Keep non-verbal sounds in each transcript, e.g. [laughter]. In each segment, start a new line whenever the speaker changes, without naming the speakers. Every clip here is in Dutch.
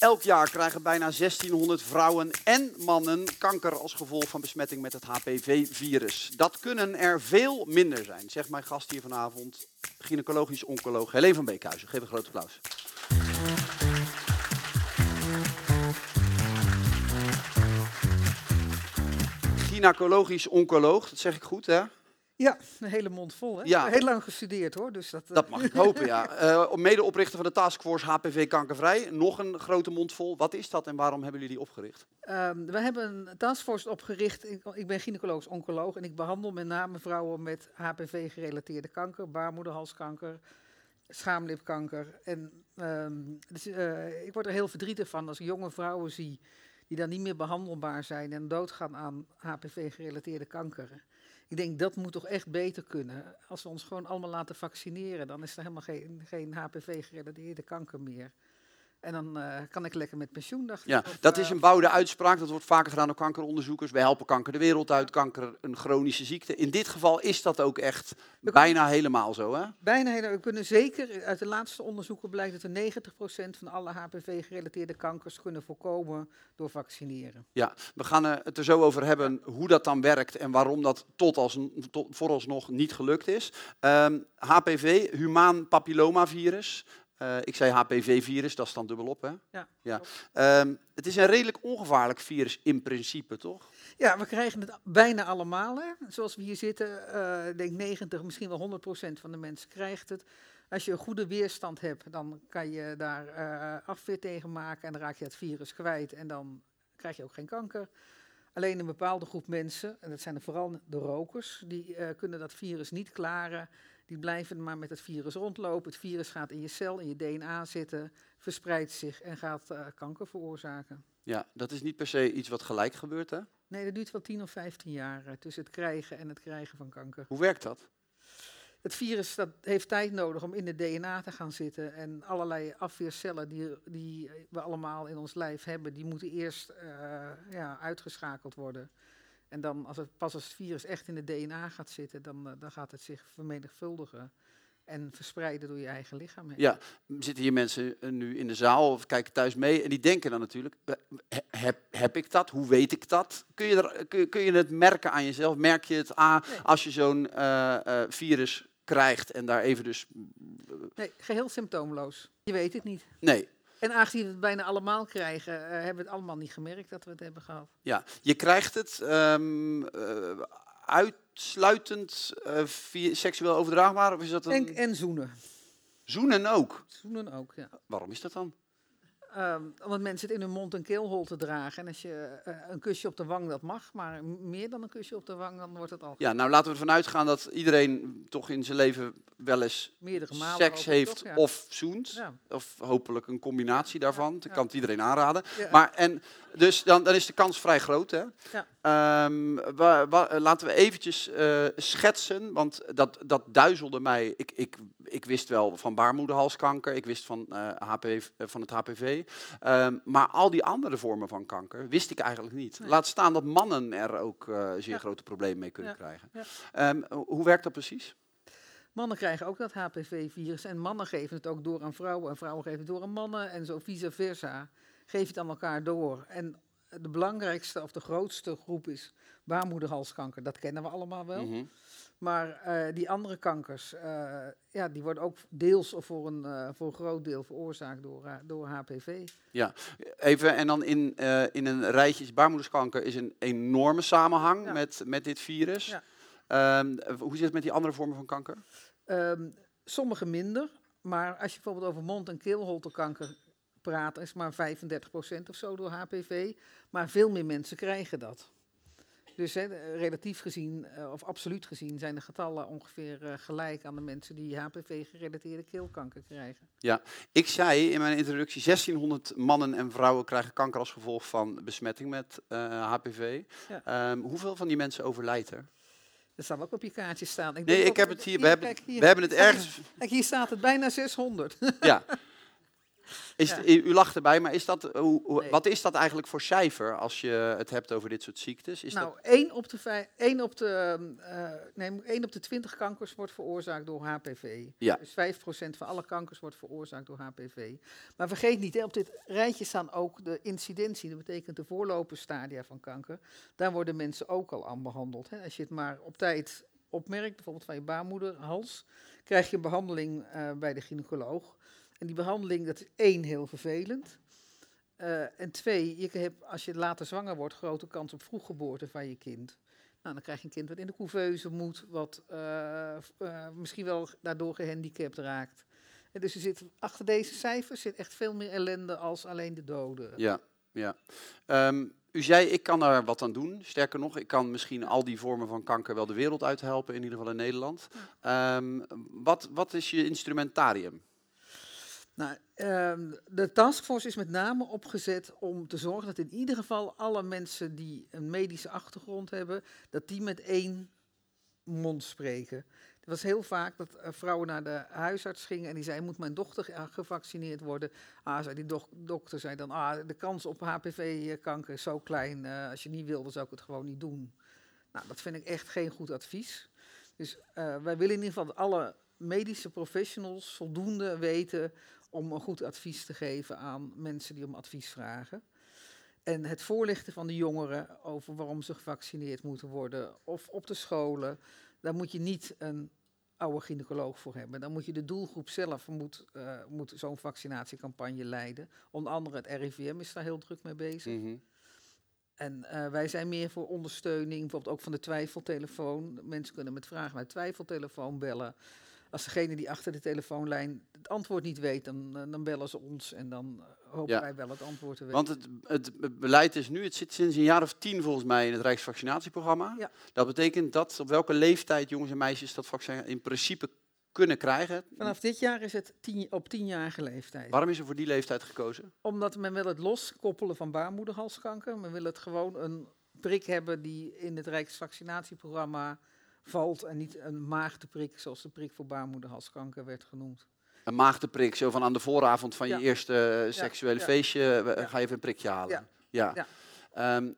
Elk jaar krijgen bijna 1600 vrouwen en mannen kanker als gevolg van besmetting met het HPV-virus. Dat kunnen er veel minder zijn, zegt mijn gast hier vanavond, gynaecologisch oncoloog Helene van Beekhuizen. Geef een groot applaus. Gynaecologisch oncoloog, dat zeg ik goed hè?
Ja, een hele mond vol. Hè?
Ja.
Heel lang gestudeerd hoor. Dus dat, eh,
Dat mag ik hopen, ja. [laughs] Eh medeoprichter van de taskforce HPV Kankervrij. Nog een grote mond vol. Wat is dat en waarom hebben jullie die opgericht?
Ehm, we hebben een taskforce opgericht. Ik, ik ben gynaecologisch oncoloog en ik behandel met name vrouwen met HPV-gerelateerde kanker, baarmoederhalskanker, schaamlipkanker. En ehm, dus, eh, ik word er heel verdrietig van als ik jonge vrouwen zie die dan niet meer behandelbaar zijn en doodgaan aan HPV-gerelateerde kanker. Ik denk dat moet toch echt beter kunnen. Als we ons gewoon allemaal laten vaccineren, dan is er helemaal geen, geen HPV-gerelateerde kanker meer. En dan eh, kan ik lekker met pensioen, dacht
Ja.
Of,
dat
eh,
is een bouwde uitspraak. Dat wordt vaker gedaan door kankeronderzoekers. Wij helpen kanker de wereld uit. Kanker een chronische ziekte. In dit geval is dat ook echt
We
bijna helemaal zo, hè?
Bijna hele, we kunnen zeker, uit de laatste onderzoeken blijkt dat we 90% van alle HPV-gerelateerde kankers kunnen voorkomen door vaccineren.
Ja, we gaan eh, het er zo over hebben hoe dat dan werkt en waarom dat tot als, tot, vooralsnog niet gelukt is. Ehm, HPV, humaan papillomavirus. Eh, ik zei HPV-virus, dat is dan dubbelop, hè?
Ja,
Ja. Ehm, het is een redelijk ongevaarlijk virus in principe, toch?
Ja, we krijgen het bijna allemaal. Hè. Zoals we hier zitten, ik denk 90, misschien wel 100% van de mensen krijgt het. Als je een goede weerstand hebt, dan kan je daar eh, afweer tegen maken en dan raak je het virus kwijt en dan krijg je ook geen kanker. Alleen een bepaalde groep mensen, en dat zijn er vooral de rokers, die kunnen dat virus niet klaren. Die blijven maar met het virus rondlopen. Het virus gaat in je cel, in je DNA zitten, verspreidt zich en gaat eh, kanker veroorzaken.
Ja, dat is niet per se iets wat gelijk gebeurt, hè?
Nee, dat duurt wel 10 of 15 jaar eh, tussen het krijgen en het krijgen van kanker.
Hoe werkt dat?
Het virus dat heeft tijd nodig om in het DNA te gaan zitten. En allerlei afweercellen die, die we allemaal in ons lijf hebben, die moeten eerst eh, ja, uitgeschakeld worden. En dan, als het, pas als het virus echt in het DNA gaat zitten, dan, eh, dan gaat het zich vermenigvuldigen. En verspreiden door je eigen lichaam heen.
Ja, zitten hier mensen eh, nu in de zaal of kijken thuis mee en die denken dan natuurlijk, eh, he- heb, heb ik dat? Hoe weet ik dat? Kun je, er, kun, je- kun je het merken aan jezelf? Merk je het aan
Nee.
als je zo'n virus krijgt en daar even dus...
Nee, geheel symptoomloos. Je weet het niet.
Nee,
En aangezien we het bijna allemaal krijgen, eh, hebben we het allemaal niet gemerkt dat we het hebben gehad.
ja. Je krijgt het ehm, eh, uitsluitend eh, via seksueel overdraagbaar of is dat
En,
een...
en zoenen.
Zoenen ook.
Zoenen ook, ja.
Waarom is dat dan?
Ehm, omdat mensen het in hun mond en keelhol te dragen. En als je eh, een kusje op de wang, dat mag. Maar meer dan een kusje op de wang, dan wordt het al
Ja, nou laten we ervan uitgaan dat iedereen toch in zijn leven wel eens
meerdere malen.
seks heeft
toch? Ja.
of zoent.
Ja.
Of hopelijk een combinatie daarvan. Ik
ja.
kan het iedereen aanraden. Maar en, dus dan, dan is de kans vrij groot. Hè?
Ja.
Ehm, wa- wa- laten we eventjes eh, schetsen, want dat, dat duizelde mij. Ik, ik, ik wist wel van baarmoederhalskanker, ik wist van, eh, HPV, eh, van het HPV. Ehm, maar al die andere vormen van kanker wist ik eigenlijk niet.
Nee.
Laat staan dat mannen er ook zeer
Ja.
grote problemen mee kunnen
Ja.
krijgen.
Ja.
Ehm, hoe werkt dat precies?
Mannen krijgen ook dat HPV-virus. En mannen geven het ook door aan vrouwen. En vrouwen geven het door aan mannen. En zo vice versa. Geef je het aan elkaar door. En de belangrijkste of de grootste groep is baarmoederhalskanker. Dat kennen we allemaal wel.
Mhm.
Maar eh, die andere kankers, eh, ja, die worden ook deels of voor een, eh, voor een groot deel veroorzaakt door, door HPV.
Even, en dan in, in een rijtje, baarmoederskanker is een enorme samenhang
Ja.
met, met dit virus.
Ja.
Ehm, hoe zit het met die andere vormen van kanker?
Ehm, sommige minder, maar als je bijvoorbeeld over mond- en keelholtekanker praat, is maar 35% of zo door HPV. Maar veel meer mensen krijgen dat. Dus hè, relatief gezien, eh, of absoluut gezien, zijn de getallen ongeveer eh, gelijk aan de mensen die HPV-gerelateerde keelkanker krijgen.
Ik zei in mijn introductie, 1600 mannen en vrouwen krijgen kanker als gevolg van besmetting met eh, HPV.
Ja.
Ehm, hoeveel van die mensen overlijdt er?
Dat zal ook op je kaartje staan.
Nee,
denk
ik
ook-
heb het hier, we hebben,
kijk, hier.
we hebben het ergens...
Kijk, hier staat het bijna 600.
Ja. [laughs] Is
Ja.
het- u, lacht erbij, maar is dat, hoe, hoe-
Nee.
wat is dat eigenlijk voor cijfer als je het hebt over dit soort ziektes? Is
nou,
dat,
1 op de, vij- één op de, eh, nee, 1 op de 20 kankers wordt veroorzaakt door HPV.
Ja.
Dus 5% van alle kankers wordt veroorzaakt door HPV. Maar vergeet niet, hè, op dit rijtje staan ook de incidentie. Dat betekent de voorloperstadia van kanker. Daar worden mensen ook al aan behandeld. Hè. Als je het maar op tijd opmerkt, bijvoorbeeld van je baarmoederhals, krijg je een behandeling eh, bij de gynaecoloog. En die behandeling, dat is één, heel vervelend. Eh, en twee, je hebt, als je later zwanger wordt, grote kans op vroeggeboorte van je kind. Nou, dan krijg je een kind wat in de couveuse moet, wat eh, eh, misschien wel daardoor gehandicapt raakt. En dus er zit, achter deze cijfers zit echt veel meer ellende als alleen de doden.
ja, ja. Ehm, u zei, ik kan er wat aan doen. Sterker nog, ik kan misschien al die vormen van kanker wel de wereld uithelpen, in ieder geval in Nederland. Ehm, wat, wat is je instrumentarium?
Nou, ehm, de taskforce is met name opgezet om te zorgen dat in ieder geval alle mensen die een medische achtergrond hebben, dat die met één mond spreken. Het was heel vaak dat eh, vrouwen naar de huisarts gingen en die zei, moet mijn dochter ge- gevaccineerd worden? Ah, zei die dok- dokter zei dan, ah, de kans op HPV-kanker is zo klein, eh, als je niet wil, dan zou ik het gewoon niet doen. Nou, dat vind ik echt geen goed advies. Dus eh, wij willen in ieder geval dat alle medische professionals voldoende weten om een goed advies te geven aan mensen die om advies vragen. En het voorlichten van de jongeren over waarom ze gevaccineerd moeten worden, of op de scholen, daar moet je niet een oude gynaecoloog voor hebben. Dan moet je de doelgroep zelf moet, eh, moet zo'n vaccinatiecampagne leiden. Onder andere het RIVM is daar heel druk mee bezig.
Mhm.
En eh, wij zijn meer voor ondersteuning, bijvoorbeeld ook van de twijfeltelefoon. Mensen kunnen met vragen naar twijfeltelefoon bellen. Als degene die achter de telefoonlijn het antwoord niet weet, dan, eh, dan bellen ze ons en dan eh, hopen
Ja.
wij wel het antwoord te weten.
Want het, het be- beleid is nu, het zit sinds een jaar of tien volgens mij in het Rijksvaccinatieprogramma.
Ja.
Dat betekent dat op welke leeftijd jongens en meisjes dat vaccin in principe kunnen krijgen.
Vanaf dit jaar is het tien, op tienjarige leeftijd.
Waarom is er voor die leeftijd gekozen?
Omdat men wil het loskoppelen van baarmoederhalskanker. Men wil het gewoon een prik hebben die in het Rijksvaccinatieprogramma valt en niet een maagdeprik zoals de prik voor baarmoederhalskanker werd genoemd.
Een maagdeprik, zo van aan de vooravond van
Ja.
je eerste eh, seksuele
ja.
feestje, eh, ga je even een prikje halen.
Ja.
Ehm,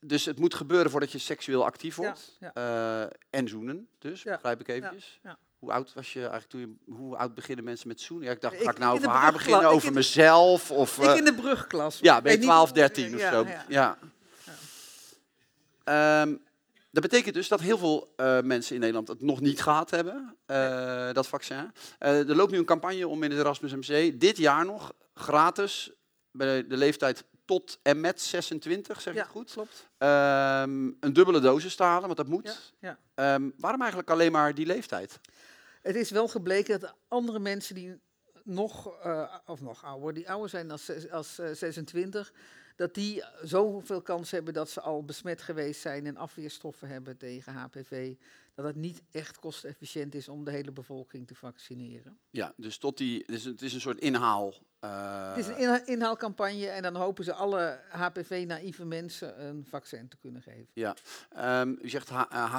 dus het moet gebeuren voordat je seksueel actief wordt. Eh, en zoenen, dus, begrijp ik eventjes.
ja.
Hoe oud was je eigenlijk toen je, hoe oud beginnen mensen met zoenen? Ja, ik dacht,
Ik-
ga ik nou over haar beginnen, over
de-
mezelf? Of,
Ik in de brugklas.
ja, ben je
weet niet-
12, 13 of
ja,
zo.
ja.
Ja. Dat betekent dus dat heel veel eh, mensen in Nederland het nog niet gehad hebben, eh, dat vaccin. Eh, er loopt nu een campagne om in het Erasmus MC dit jaar nog gratis bij de leeftijd tot en met 26, zeg ik
Ja,
het goed?
klopt.
Ehm, een dubbele dosis te halen, want dat moet.
Ja, ja.
Ehm, waarom eigenlijk alleen maar die leeftijd?
Het is wel gebleken dat andere mensen die nog, of nog ouder, die ouder zijn als, als eh, 26, dat die zoveel kans hebben dat ze al besmet geweest zijn en afweerstoffen hebben tegen HPV, dat het niet echt kostenefficiënt is om de hele bevolking te vaccineren.
Ja, dus tot die, dus het is een soort inhaal. Eh,
Het is een inha- inhaalcampagne en dan hopen ze alle HPV-naïeve mensen een vaccin te kunnen geven.
Ja, Ehm, u zegt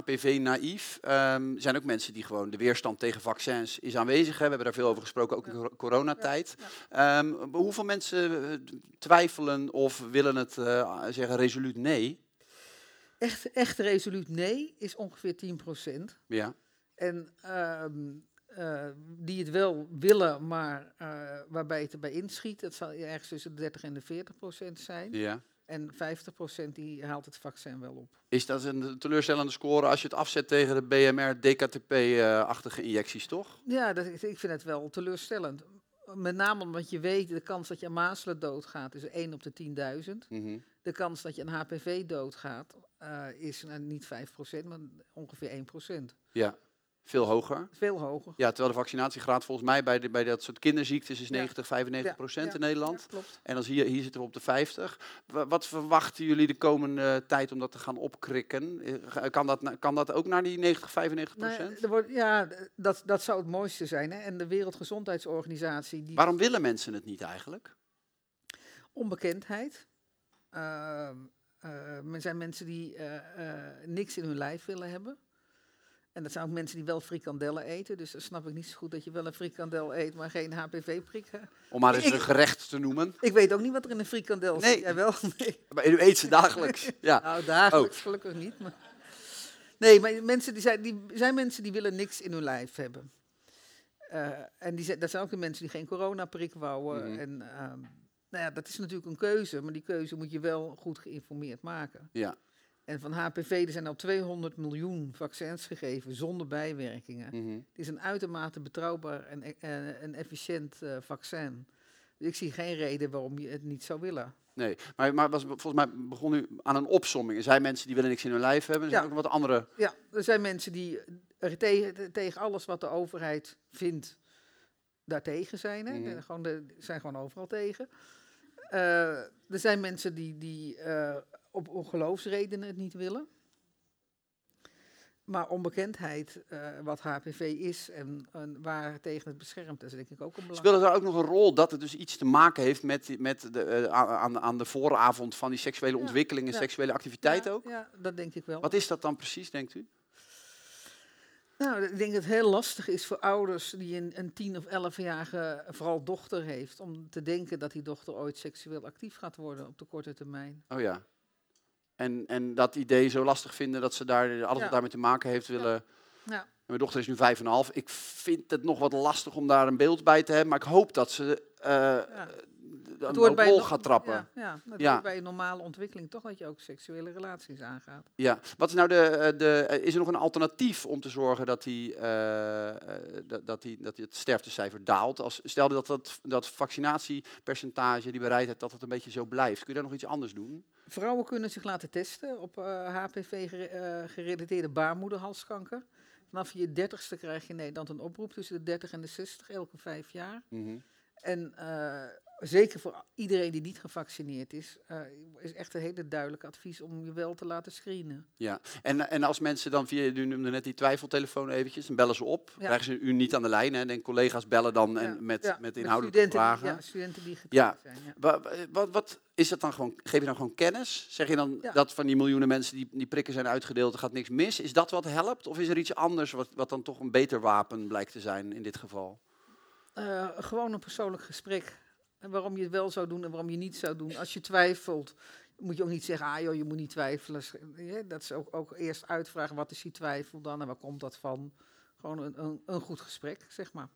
HPV-naïef. Ehm, er zijn ook mensen die gewoon de weerstand tegen vaccins is aanwezig. Hè. We hebben daar veel over gesproken, ook in cor- coronatijd. Ehm, hoeveel mensen eh, twijfelen of willen het eh, zeggen resoluut nee?
Echt, echt resoluut nee is ongeveer 10%.
Ja,
En eh, die het wel willen, maar eh, waarbij het erbij inschiet, dat zal ergens tussen de 30 en de 40 procent zijn.
ja.
En 50 procent die haalt het vaccin wel op.
Is dat een teleurstellende score als je het afzet tegen de BMR, DKTP-achtige injecties, toch?
Ja, dat, ik vind het wel teleurstellend. Met name omdat je weet, de kans dat je aan mazelen doodgaat is 1 op de 10.000.
Mhm.
De kans dat je aan HPV doodgaat eh, is niet 5 procent, maar ongeveer 1 procent.
Ja, veel hoger.
Veel hoger.
Ja, terwijl de vaccinatiegraad volgens mij bij, de, bij dat soort kinderziektes is
Ja.
90, 95
Ja,
procent
ja,
in Nederland.
Klopt.
En dan zie je, hier zitten we op de 50. Wa- Wat verwachten jullie de komende tijd om dat te gaan opkrikken? Eh, Kan dat, kan dat ook naar die 90, 95
Nou ja,
procent?
wordt, ja, dat, dat zou het mooiste zijn. Hè? En de Wereldgezondheidsorganisatie, die
Waarom willen mensen het niet eigenlijk?
onbekendheid. Ehm, eh, er zijn mensen die eh, eh, niks in hun lijf willen hebben. En dat zijn ook mensen die wel frikandellen eten. Dus dan snap ik niet zo goed dat je wel een frikandel eet, maar geen HPV-prik.
Om maar eens
Ik-
een gerecht te noemen.
Ik weet ook niet wat er in een frikandel
Nee.
zit. Jij wel? [laughs] Nee.
Maar u eet ze dagelijks. [laughs] Ja.
Nou,
Oh.
dagelijks gelukkig niet. Maar... Nee, maar mensen die zijn, die zijn mensen die willen niks in hun lijf hebben. Eh, en die zijn, dat zijn ook de mensen die geen coronaprik wouden.
Mhm.
En ehm, nou ja, dat is natuurlijk een keuze, maar die keuze moet je wel goed geïnformeerd maken.
Ja.
En van HPV er zijn al 200 miljoen vaccins gegeven zonder bijwerkingen.
Mhm.
Het is een uitermate betrouwbaar en, e- eh, en efficiënt eh, vaccin. Dus ik zie geen reden waarom je het niet zou willen.
Nee, maar, maar was, volgens mij begon u aan een opsomming. Er zijn mensen die willen niks in hun lijf hebben. Er zijn
Ja.
ook wat andere.
Ja, er zijn mensen die er tegen, tegen alles wat de overheid vindt, daartegen zijn. Hè?
Mhm.
Gewoon de, zijn gewoon overal tegen. Eh, er zijn mensen die, die op, op geloofsredenen het niet willen. Maar onbekendheid, eh, wat HPV is en, en waar tegen het beschermt, is denk ik ook een belangrijk.
Speelde daar ook nog een rol dat het dus iets te maken heeft met, met de, eh, aan, aan de vooravond van die seksuele
Ja,
ontwikkeling en
ja.
seksuele activiteit
ja,
ook?
Ja, dat denk ik wel.
Wat is dat dan precies, denkt u?
Nou, ik denk dat het heel lastig is voor ouders die een, een tien- of elfjarige, vooral dochter heeft, om te denken dat die dochter ooit seksueel actief gaat worden op de korte termijn.
Oh ja. En, en dat idee zo lastig vinden dat ze daar alles
Ja.
wat daarmee te maken heeft willen.
Ja,
Mijn dochter is nu vijf en half. Ik vind het nog wat lastig om daar een beeld bij te hebben, maar ik hoop dat ze eh
ja.
Een rol
een-
gaat trappen.
Ja, ja, het
Ja.
bij een normale ontwikkeling toch dat je ook seksuele relaties aangaat.
Ja, wat is nou de, eh, de eh, is er nog een alternatief om te zorgen dat, die, eh, dat, dat, die, dat die het sterftecijfer daalt? Als, stel dat, dat dat vaccinatiepercentage, die bereidheid, dat het een beetje zo blijft. Kun je daar nog iets anders doen?
Vrouwen kunnen zich laten testen op HPV-gerelateerde baarmoederhalskanker. Vanaf je dertigste krijg je in Nederland een oproep tussen de 30 en de 60, elke vijf jaar. En eh, zeker voor iedereen die niet gevaccineerd is, eh, is echt een hele duidelijk advies om je wel te laten screenen.
Ja, en, en als mensen dan via, u noemde net die twijfeltelefoon eventjes, dan bellen ze op.
Ja.
Krijgen ze u niet aan de lijn hè? En collega's bellen dan en
Ja,
met,
ja,
met inhoudelijke
studenten
vragen.
ja, studenten die getest
Ja.
zijn. Ja.
Wa- wa- Wat, wat is dat dan gewoon? Geef je dan gewoon kennis? Zeg je dan dat van die miljoenen mensen die, die prikken zijn uitgedeeld, er gaat niks mis? Is dat wat helpt? Of is er iets anders wat, wat dan toch een beter wapen blijkt te zijn in dit geval?
Eh, gewoon een persoonlijk gesprek. En waarom je het wel zou doen en waarom je niet zou doen. Als je twijfelt, moet je ook niet zeggen, ah joh, je moet niet twijfelen. Ja, Dat is ook, ook eerst uitvragen, wat is die twijfel dan en waar komt dat van? Gewoon een, een, een goed gesprek, zeg maar.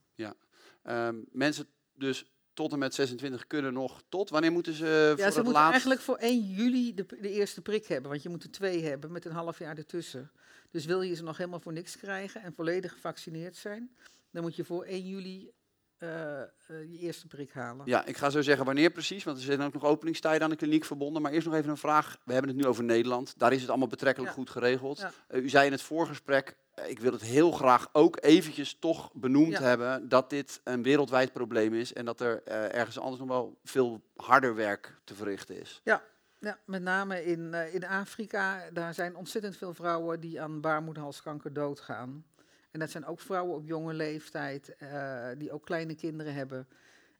Ehm, mensen dus tot en met 26 kunnen nog tot. Wanneer moeten ze voor
Ja, ze
het
moeten
laatst?
eigenlijk voor 1 juli de, de eerste prik hebben, want je moet er twee hebben met een half jaar ertussen. Dus wil je ze nog helemaal voor niks krijgen en volledig gevaccineerd zijn, dan moet je voor 1 juli eh, eh, je eerste prik halen.
Ja, ik ga zo zeggen wanneer precies, want er zijn ook nog openingstijden aan de kliniek verbonden. Maar eerst nog even een vraag. We hebben het nu over Nederland. Daar is het allemaal betrekkelijk
Ja.
goed geregeld.
Ja.
Eh, u zei in het voorgesprek, ik wil het heel graag ook eventjes toch benoemd
Ja.
hebben dat dit een wereldwijd probleem is en dat er ergens anders nog wel veel harder werk te verrichten is.
Ja, met name in, in Afrika, daar zijn ontzettend veel vrouwen die aan baarmoederhalskanker doodgaan. En dat zijn ook vrouwen op jonge leeftijd, eh, die ook kleine kinderen hebben.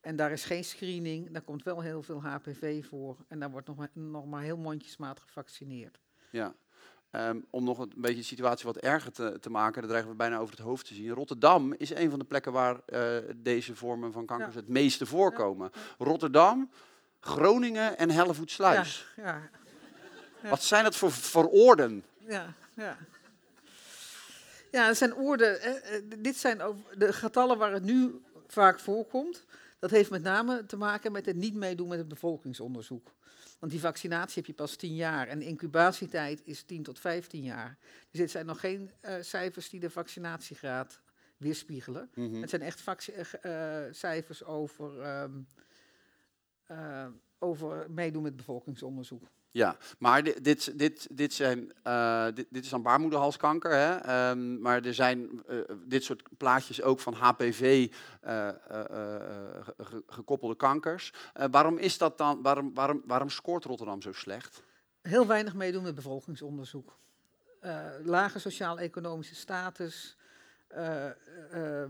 En daar is geen screening, daar komt wel heel veel HPV voor. En daar wordt nog maar, nog maar heel mondjesmaat gevaccineerd.
Ja. Ehm, om nog een beetje de situatie wat erger te, te maken, daar dreigen we bijna over het hoofd te zien. Rotterdam is een van de plekken waar eh, deze vormen van kankers het meeste voorkomen. Rotterdam, Groningen en Hellevoetsluis.
Ja.
Wat zijn dat voor, voor oorden?
ja, ja. Ja, het zijn oorden. eh, eh, dit zijn ook de getallen waar het nu vaak voorkomt. Dat heeft met name te maken met het niet meedoen met het bevolkingsonderzoek. Want die vaccinatie heb je pas 10 jaar en de incubatietijd is 10 tot 15 jaar. Dus dit zijn nog geen eh, cijfers die de vaccinatiegraad weerspiegelen.
Mhm.
Het zijn echt eh, cijfers over, ehm, eh, over meedoen met bevolkingsonderzoek.
Ja, maar dit, dit, dit, dit, zijn, eh, dit, dit is dan baarmoederhalskanker. Hè? ehm, maar er zijn eh, dit soort plaatjes ook van HPV eh, ge- ge- gekoppelde kankers. Waarom is dat dan? Waarom, waarom, waarom scoort Rotterdam zo slecht?
Heel weinig meedoen met bevolkingsonderzoek. Lage sociaal-economische status, eh, eh,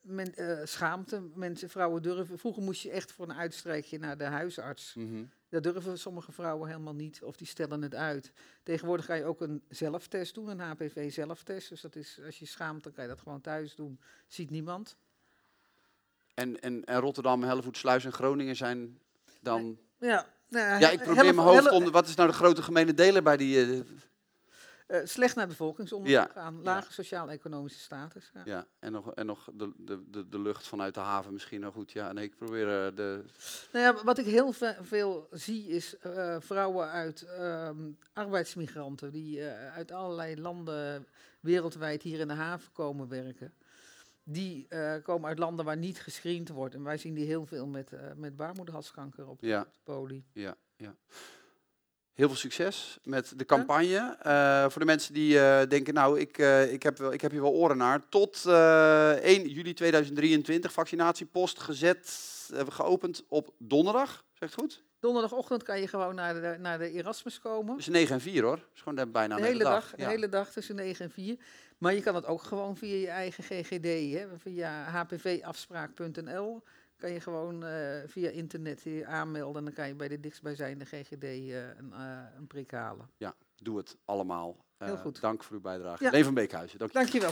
men- schaamte. Mensen, vrouwen durven. Vroeger moest je echt voor een uitstrijkje naar de huisarts.
Mhm.
Dat durven sommige vrouwen helemaal niet, of die stellen het uit. Tegenwoordig kan je ook een zelftest doen, een HPV-zelftest. Dus dat is, als je schaamt, dan kan je dat gewoon thuis doen. Ziet niemand.
En, en, en Rotterdam, Hellevoet, Sluis en Groningen zijn dan...
Ja, nou,
Ja, ik probeer mijn hoofd onder... Wat is nou de grote gemene deler bij die... eh,
eh, slecht naar bevolkingsonderzoek
Ja,
gaan, lage sociaal-economische status. Ja.
ja, en nog, en nog de, de, de, de lucht vanuit de haven misschien. Nou goed, ja, nee, ik probeer eh, de...
Nou ja, wat ik heel ve- veel zie is eh, vrouwen uit ehm, arbeidsmigranten die uit allerlei landen wereldwijd hier in de haven komen werken. Die komen uit landen waar niet gescreend wordt. En wij zien die heel veel met, met baarmoederhalskanker op
Ja,
de poli.
ja, ja. Heel veel succes met de campagne. Eh, voor de mensen die eh, denken, nou, ik, eh, ik, heb wel, ik heb hier wel oren naar. Tot eh 1 juli 2023, vaccinatiepost gezet, hebben we geopend op donderdag. Zegt goed?
Donderdagochtend kan je gewoon naar de, naar de Erasmus komen.
Dus 9 en 4 hoor. Dat is gewoon bijna
de
net
hele dag, de
Ja.
hele dag tussen 9 en 4. Maar je kan het ook gewoon via je eigen GGD, hè, via hpvafspraak.nl. Kan je gewoon eh, via internet je aanmelden en dan kan je bij de dichtstbijzijnde GGD eh, een, eh, een prik halen.
Doe het allemaal.
Heel goed.
Dank voor uw bijdrage.
Ja.
Leen van Beekhuizen, dank je.
Dankjewel.